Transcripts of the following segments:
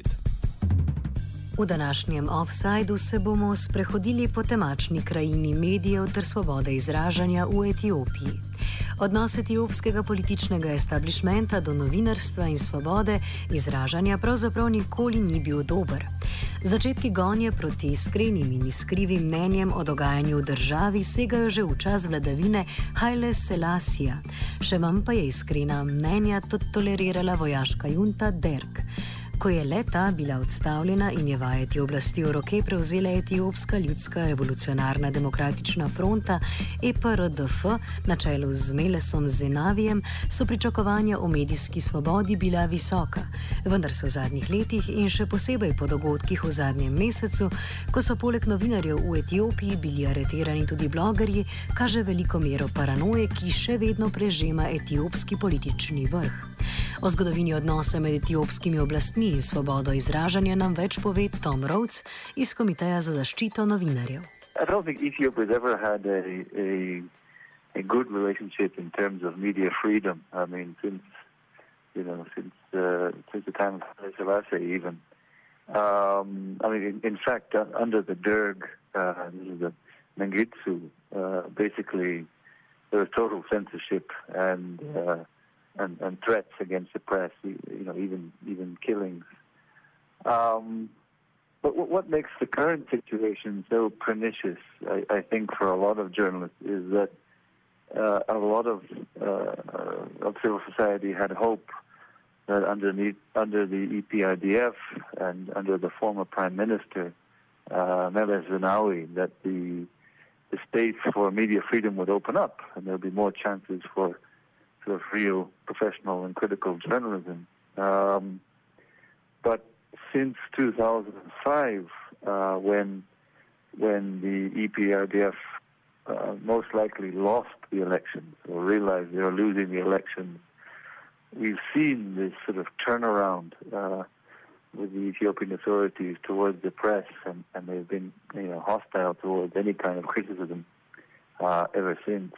Offside. V današnjem offsajdu se bomo sprehodili po temačni krajini medijev ter svobode izražanja v Etiopiji. Odnos etiopskega političnega establishmenta do novinarstva in svobode izražanja pravzaprav nikoli ni bil dober. Začetki gonje proti iskrenim in iskrivim mnenjem o dogajanju v državi segajo že v čas vladavine Haile Selasija, še manj pa je iskrena mnenja tolerirala vojaška junta Derk. Ko je leta bila odstavljena in je vajeti oblasti v roke prevzela Etiopska ljudska revolucionarna demokratična fronta EPRDF na čelu z Melesom Zenavijem, so pričakovanja o medijski svobodi bila visoka. Vendar so v zadnjih letih in še posebej po dogodkih v zadnjem mesecu, ko so poleg novinarjev v Etiopiji bili areterani tudi blogerji, kaže veliko mero paranoje, ki še vedno prežema etiopski politični vrh. O zgodovini odnosa med etiopskimi oblastmi in svobodo izražanja nam več pove Tom Rhodes iz Komiteja za zaščito novinarjev. I don't think Ethiopia ever had a, a, good relationship in terms of media freedom. I mean, since you know, since uh, since the time of Selassie, even. Um, I mean, in, in fact, uh, under the Derg, uh, the Mengistu, uh, basically there was total censorship and. Uh, and, and threats against the press, you know, even even killings. Um, but what makes the current situation so pernicious, I, I, think, for a lot of journalists, is that uh, a lot of uh, of civil society had hope that underneath under the EPRDF and under the former Prime Minister uh, Meles Zenawi, that the the space for media freedom would open up, and there would be more chances for of real professional and critical journalism. Um, but since 2005, uh, when when the EPRDF uh, most likely lost the elections or realized they were losing the elections, we've seen this sort of turnaround uh, with the Ethiopian authorities towards the press, and, and they've been you know hostile towards any kind of criticism uh, ever since.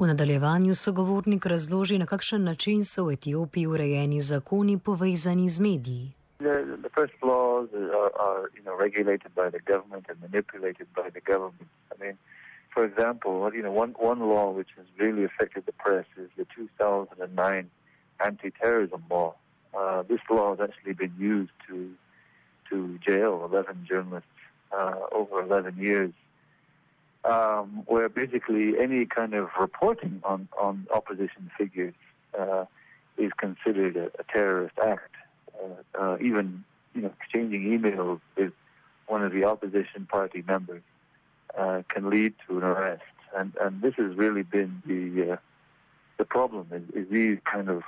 V nadaljevanju sogovornik razloži, na kakšen način so v Etiopiji urejeni zakoni povezani z mediji. The, the first laws are, are you know, regulated by the government and manipulated by the government. I mean, for example, you know, one, one law which has really affected the press is the 2009 anti-terrorism law. Uh, this law has actually been used to to jail 11 journalists uh, over 11 years um, where basically any kind of reporting on, on opposition figures uh, is considered a, a terrorist act. Uh, uh, even you know exchanging emails with one of the opposition party members uh, can lead to an arrest, and and this has really been the uh, the problem is, is these kind of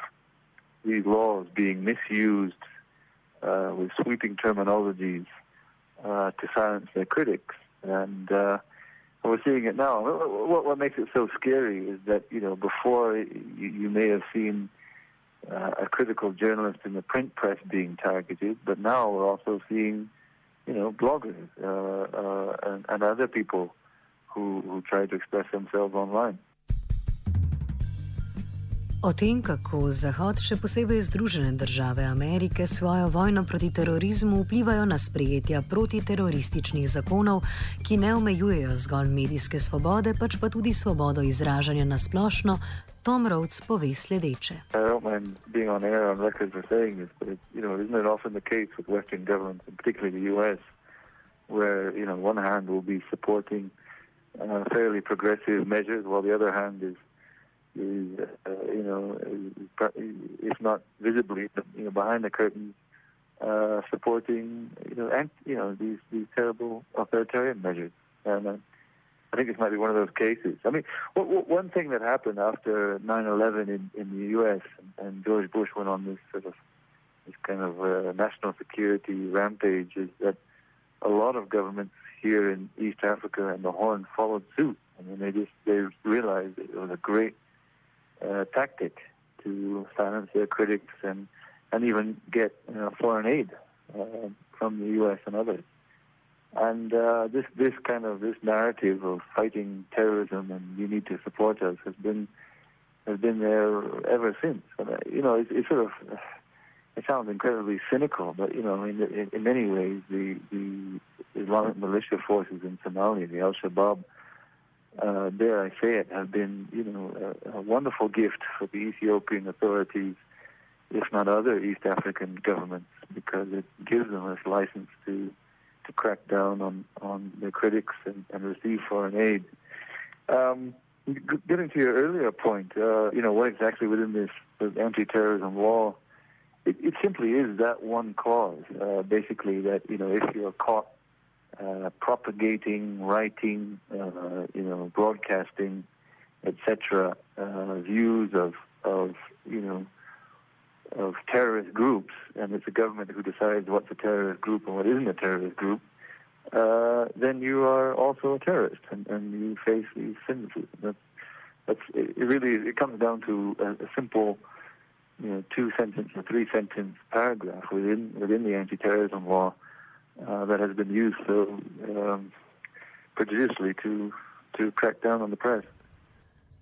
these laws being misused uh, with sweeping terminologies to silence their critics and we're seeing it now. What, what makes it so scary is that you know before you, you may have seen uh, a critical journalist in the print press being targeted, but now we're also seeing you know bloggers uh, uh, and, and other people who, who try to express themselves online. O tem, kako Zahod, še posebej Združene države Amerike, svojo vojno proti terorizmu vplivajo na sprejetja protiterorističnih zakonov, ki ne omejujejo zgolj medijske svobode, pač pa tudi svobodo izražanja na splošno, Tom Rhodes pove sledeče. Where, you know, one hand will be supporting uh, fairly progressive measures, while the other hand is is, uh, you know, if not visibly, you know, behind the curtain, uh, supporting, you know, and you know these these terrible authoritarian measures. And uh, I think this might be one of those cases. I mean, one thing that happened after 9/11 in, in the U.S. And, and George Bush went on this sort of this kind of uh, national security rampage is that a lot of governments here in East Africa and the Horn followed suit. I mean, they just they realized it was a great uh, tactic to silence their critics and and even get you know, foreign aid uh, from the U.S. and others. And uh, this this kind of this narrative of fighting terrorism and you need to support us has been has been there ever since. And, uh, you know, it's, it's sort of it sounds incredibly cynical, but you know, in, in, in many ways, the, the Islamic militia forces in Somalia, the Al Shabaab, uh, dare I say it, have been you know a, a, wonderful gift for the Ethiopian authorities, if not other East African governments, because it gives them this license to to crack down on on their critics and, and receive foreign aid. Um, getting to your earlier point, uh, you know, what exactly within this anti-terrorism law it, it simply is that one clause, uh, basically, that, you know, if you're caught uh, propagating, writing, uh, you know, broadcasting, etc., uh, views of, of, you know, of terrorist groups, and it's the government who decides what's a terrorist group and what isn't a terrorist group, uh, then you are also a terrorist, and, and you face these sentences. That's, that's it. Really, it comes down to a, a simple you know, two sentence or three sentence paragraph within within the anti-terrorism law uh, that has been used so um, prejudicially to to crack down on the press.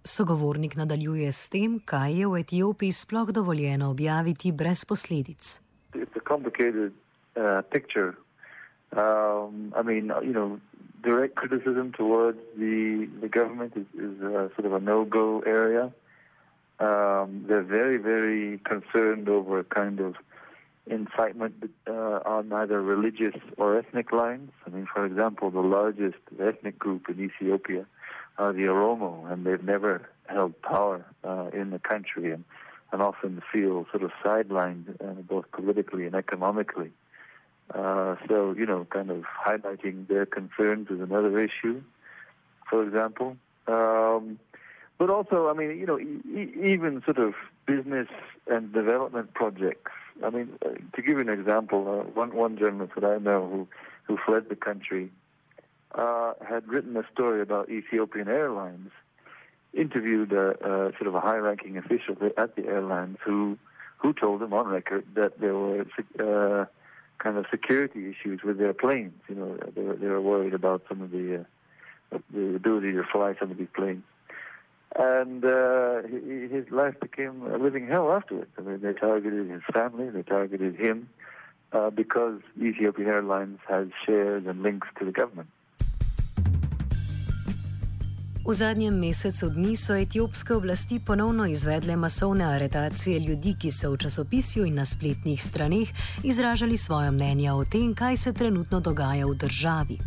Sogovornik nadaljuje s tem, kaj je v Etiopiji sploh dovoljeno objaviti brez posledic. It's a complicated uh, picture. Um, I mean, you know, direct criticism towards the the government is, is a, sort of a no-go area. Um, they're very, very concerned over a kind of incitement uh, on either religious or ethnic lines. I mean, for example, the largest ethnic group in Ethiopia are the Oromo, and they've never held power uh, in the country and, and often feel sort of sidelined uh, both politically and economically. Uh, so, you know, kind of highlighting their concerns is another issue, for example. Um, but also, I mean, you know, e- even sort of business and development projects. I mean, uh, to give you an example, uh, one one journalist that I know who who fled the country uh, had written a story about Ethiopian Airlines, interviewed a, a sort of a high-ranking official at the airlines who who told him on record that there were uh, kind of security issues with their planes. You know, they were, they were worried about some of the uh, the ability to fly some of these planes and uh, he, his life became a living hell afterwards. I mean, they targeted his family, they targeted him, uh, because Ethiopian Airlines has shares and links to the government. V zadnjem mesecu dni so etiopske oblasti ponovno izvedle masovne aretacije ljudi, ki so v časopisju in na spletnih straneh izražali svoje mnenja o tem, kaj se trenutno dogaja v državi.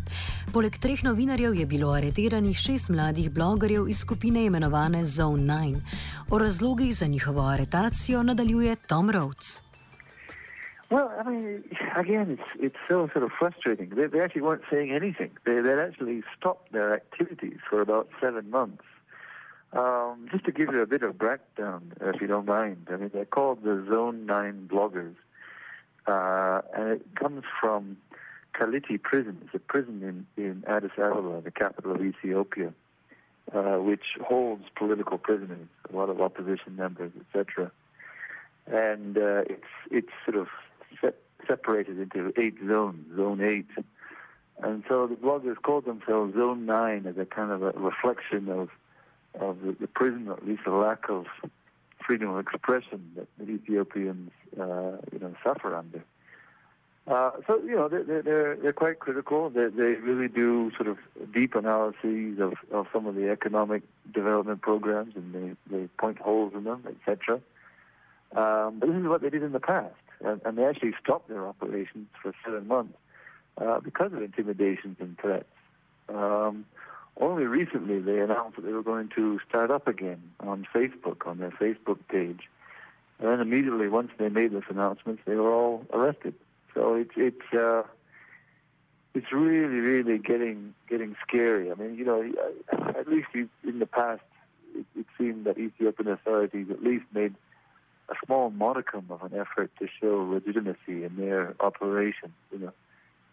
Poleg treh novinarjev je bilo areteranih šest mladih blogerjev iz skupine imenovane Zone 9. O razlogih za njihovo aretacijo nadaljuje Tom Rhodes. Well, I mean, again, it's it's so sort of frustrating. They, they actually weren't saying anything. They they actually stopped their activities for about seven months. Um, just to give you a bit of breakdown, if you don't mind, I mean, they're called the Zone 9 bloggers. Uh, and it comes from Kaliti prison. It's a prison in, in Addis Ababa, the capital of Ethiopia, uh, which holds political prisoners, a lot of opposition members, etc. And uh, it's it's sort of separated into eight zones, Zone 8. And so the bloggers called themselves Zone 9 as a kind of a reflection of, of the, the prison, at least the lack of freedom of expression that, that Ethiopians, uh, you know, suffer under. Uh, so you know they're they're they're quite critical. They they really do sort of deep analyses of, of some of the economic development programs, and they they point holes in them, etc. Um, but this is what they did in the past and, and they actually stopped their operations for seven months uh, because of intimidations and threats. Um, only recently they announced that they were going to start up again on Facebook, on their Facebook page. And then immediately, once they made this announcement, they were all arrested. So it's it's uh, it's really really getting getting scary. I mean, you know, at least in the past, it, it seemed that Ethiopian authorities at least made a small modicum of an effort to show legitimacy in their operation, you know.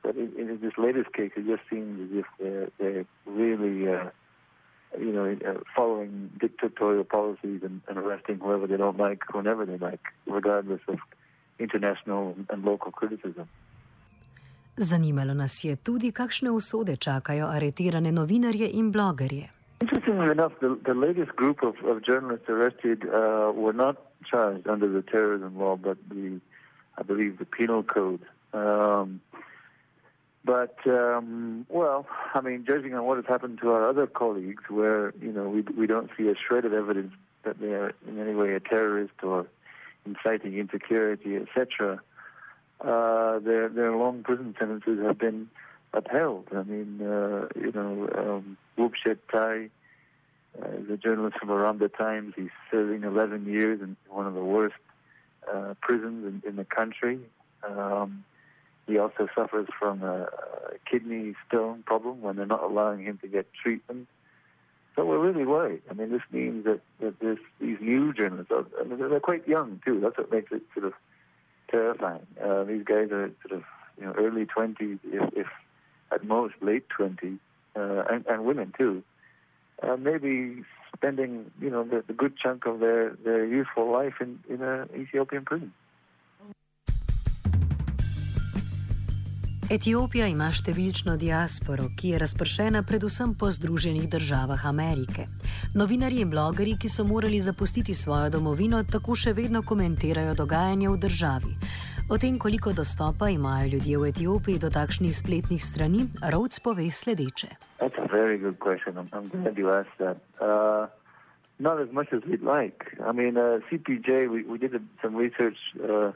But in, in this latest case, it just seems as if they're, they're really, uh, you know, uh, following dictatorial policies and, and arresting whoever they don't like, whenever they like, regardless of international and local criticism. Zanimalo nas je tudi, kakšne usode čakajo aretirane novinarje in blogerje. Interestingly enough, the, the latest group of, of journalists arrested uh, were not charged under the terrorism law, but the I believe, the penal code. Um, but um, well, I mean, judging on what has happened to our other colleagues, where you know we we don't see a shred of evidence that they are in any way a terrorist or inciting insecurity, etc. Uh, their their long prison sentences have been upheld. I mean, uh, you know, um, Tai uh, a journalist from Awramba Times. He's serving 11 years in one of the worst uh, prisons in, in the country. Um, he also suffers from a, a kidney stone problem when they're not allowing him to get treatment. So we're really worried. I mean, this means that, that this, these new journalists, are, I mean, they're quite young too. That's what makes it sort of terrifying. Uh, these guys are sort of you know early 20s, if, if at most late 20s, uh, and, and women too. Uh, maybe spending you know the, the good chunk of their, their youthful life in, in an Ethiopian prison. Etiopija ima številčno diasporo, ki je razpršena predvsem po Združenih državah Amerike. Novinarji in blogeri, ki so morali zapustiti svojo domovino, tako še vedno komentirajo dogajanje v državi. O tem, koliko dostopa imajo ljudje v Etiopiji do takšnih spletnih strani, Rhodes pove sledeče. That's a very good question. I'm, I'm glad you asked that. Uh, not as much as we'd like. I mean, uh, CPJ, we, we did some research. Uh,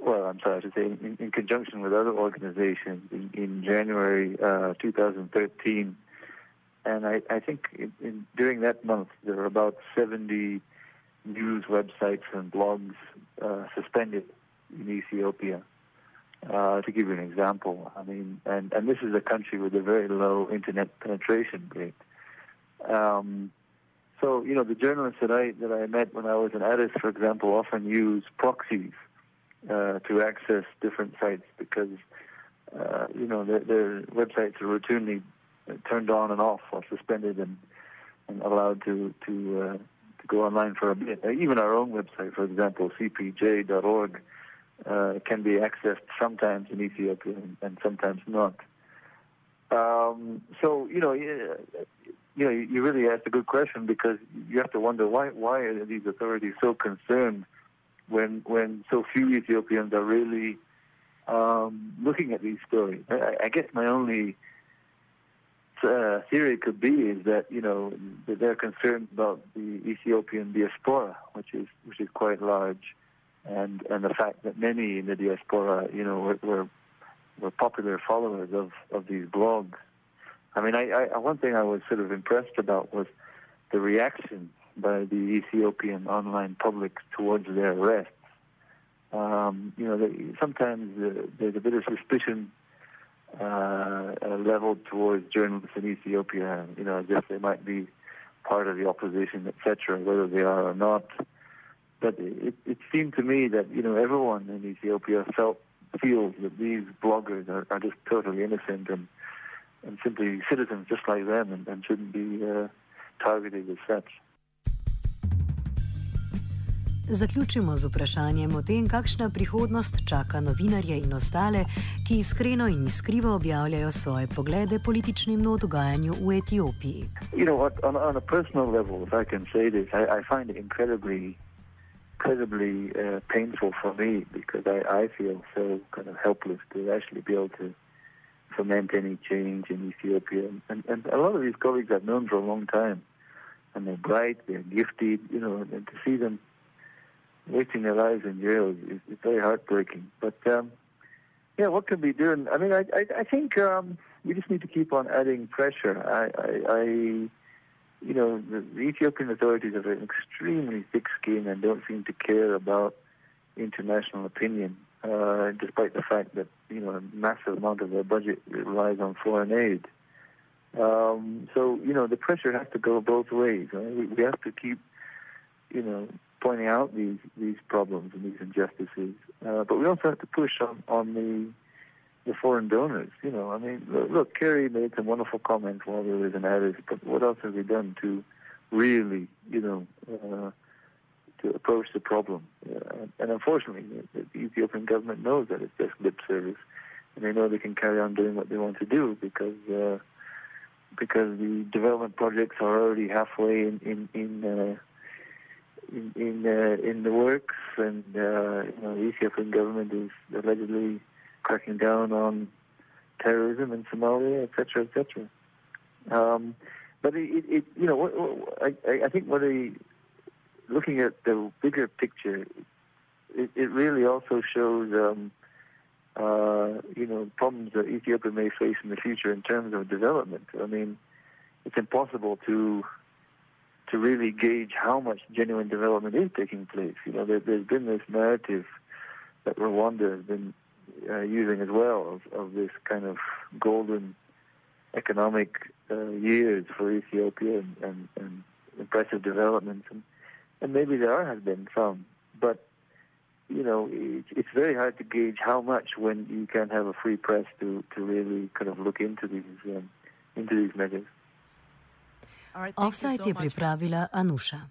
well, I'm sorry to say, in, in conjunction with other organizations in, in January uh, 2013. And I, I think in, in, during that month, there were about 70 news websites and blogs uh, suspended in Ethiopia. Uh, to give you an example, I mean, and, and this is a country with a very low internet penetration rate. Um, so, you know, the journalists that I that I met when I was in Addis, for example, often use proxies uh, to access different sites because uh, you know their, their, websites are routinely turned on and off or suspended and, and allowed to to, uh, to go online for a bit. even our own website, for example, cpj.org, uh, can be accessed sometimes in Ethiopia and, sometimes not. Um, so you know. you know, you really asked a good question because you have to wonder why why are these authorities so concerned when when so few Ethiopians are really um, looking at these stories. I, I guess my only uh, theory could be is that you know that they're concerned about the Ethiopian diaspora, which is which is quite large, and and the fact that many in the diaspora, you know, were were, were popular followers of of these blogs. I mean, I, I one thing I was sort of impressed about was the reaction by the Ethiopian online public towards their arrests. Um, you know, they, sometimes uh, there's a bit of suspicion uh, leveled towards journalists in Ethiopia, you know, if they might be part of the opposition, etc., whether they are or not. But it, it seemed to me that, you know, everyone in Ethiopia felt, feels that these bloggers are, are just totally innocent and, and simply citizens just like them and, and shouldn't be uh, targeted as such. Zaključimo z vprašanjem o tem, kakšna prihodnost čaka novinarje in ostale, ki iskreno in iskrivo objavljajo svoje poglede političnim dogajanju v Etiopiji. You know on, on a personal level, if I can say this, I, I find it incredibly, incredibly uh, painful for me because I, I feel so kind of helpless to actually be able to foment any change in Ethiopia. And, and a lot of these colleagues I've known for a long time, and they're bright, they're gifted, you know, and to see them wasting their lives in jail is, is very heartbreaking. But um, yeah, what can we do? I mean, I I, I think um, we just need to keep on adding pressure. I, I, I you know, the, the Ethiopian authorities have an extremely thick skin and don't seem to care about international opinion, uh, despite the fact that you know a massive amount of their budget relies on foreign aid. Um, so you know, the pressure has to go both ways. Right? We, we have to keep, you know, pointing out these these problems and these injustices. Uh, but we also have to push on on the the foreign donors. You know, I mean, look, Kerry made some wonderful comments while he was in Addis, but what else have we done to really, you know, uh, to approach the problem? Uh, and unfortunately, the, the Ethiopian government knows that it's just lip service, and they know they can carry on doing what they want to do because. Uh, because the development projects are already halfway in in, in uh, in in, uh, in the works, and uh, you know, the Ethiopian government is allegedly cracking down on terrorism in Somalia, et etc., etc. Um, but it, it, you know, I, I think what a looking at the bigger picture, it, it really also shows, um, uh, you know, problems that Ethiopia may face in the future in terms of development. I mean, it's impossible to to really gauge how much genuine development is taking place. You know, there, has been this narrative that Rwanda has been uh, using as well of, of, this kind of golden economic uh, years for Ethiopia and, and, and impressive developments, and, and maybe there has been some, but you know, it's, it's very hard to gauge how much when you can't have a free press to, to really kind of look into these um, into these measures. Offside je pripravila Anuša.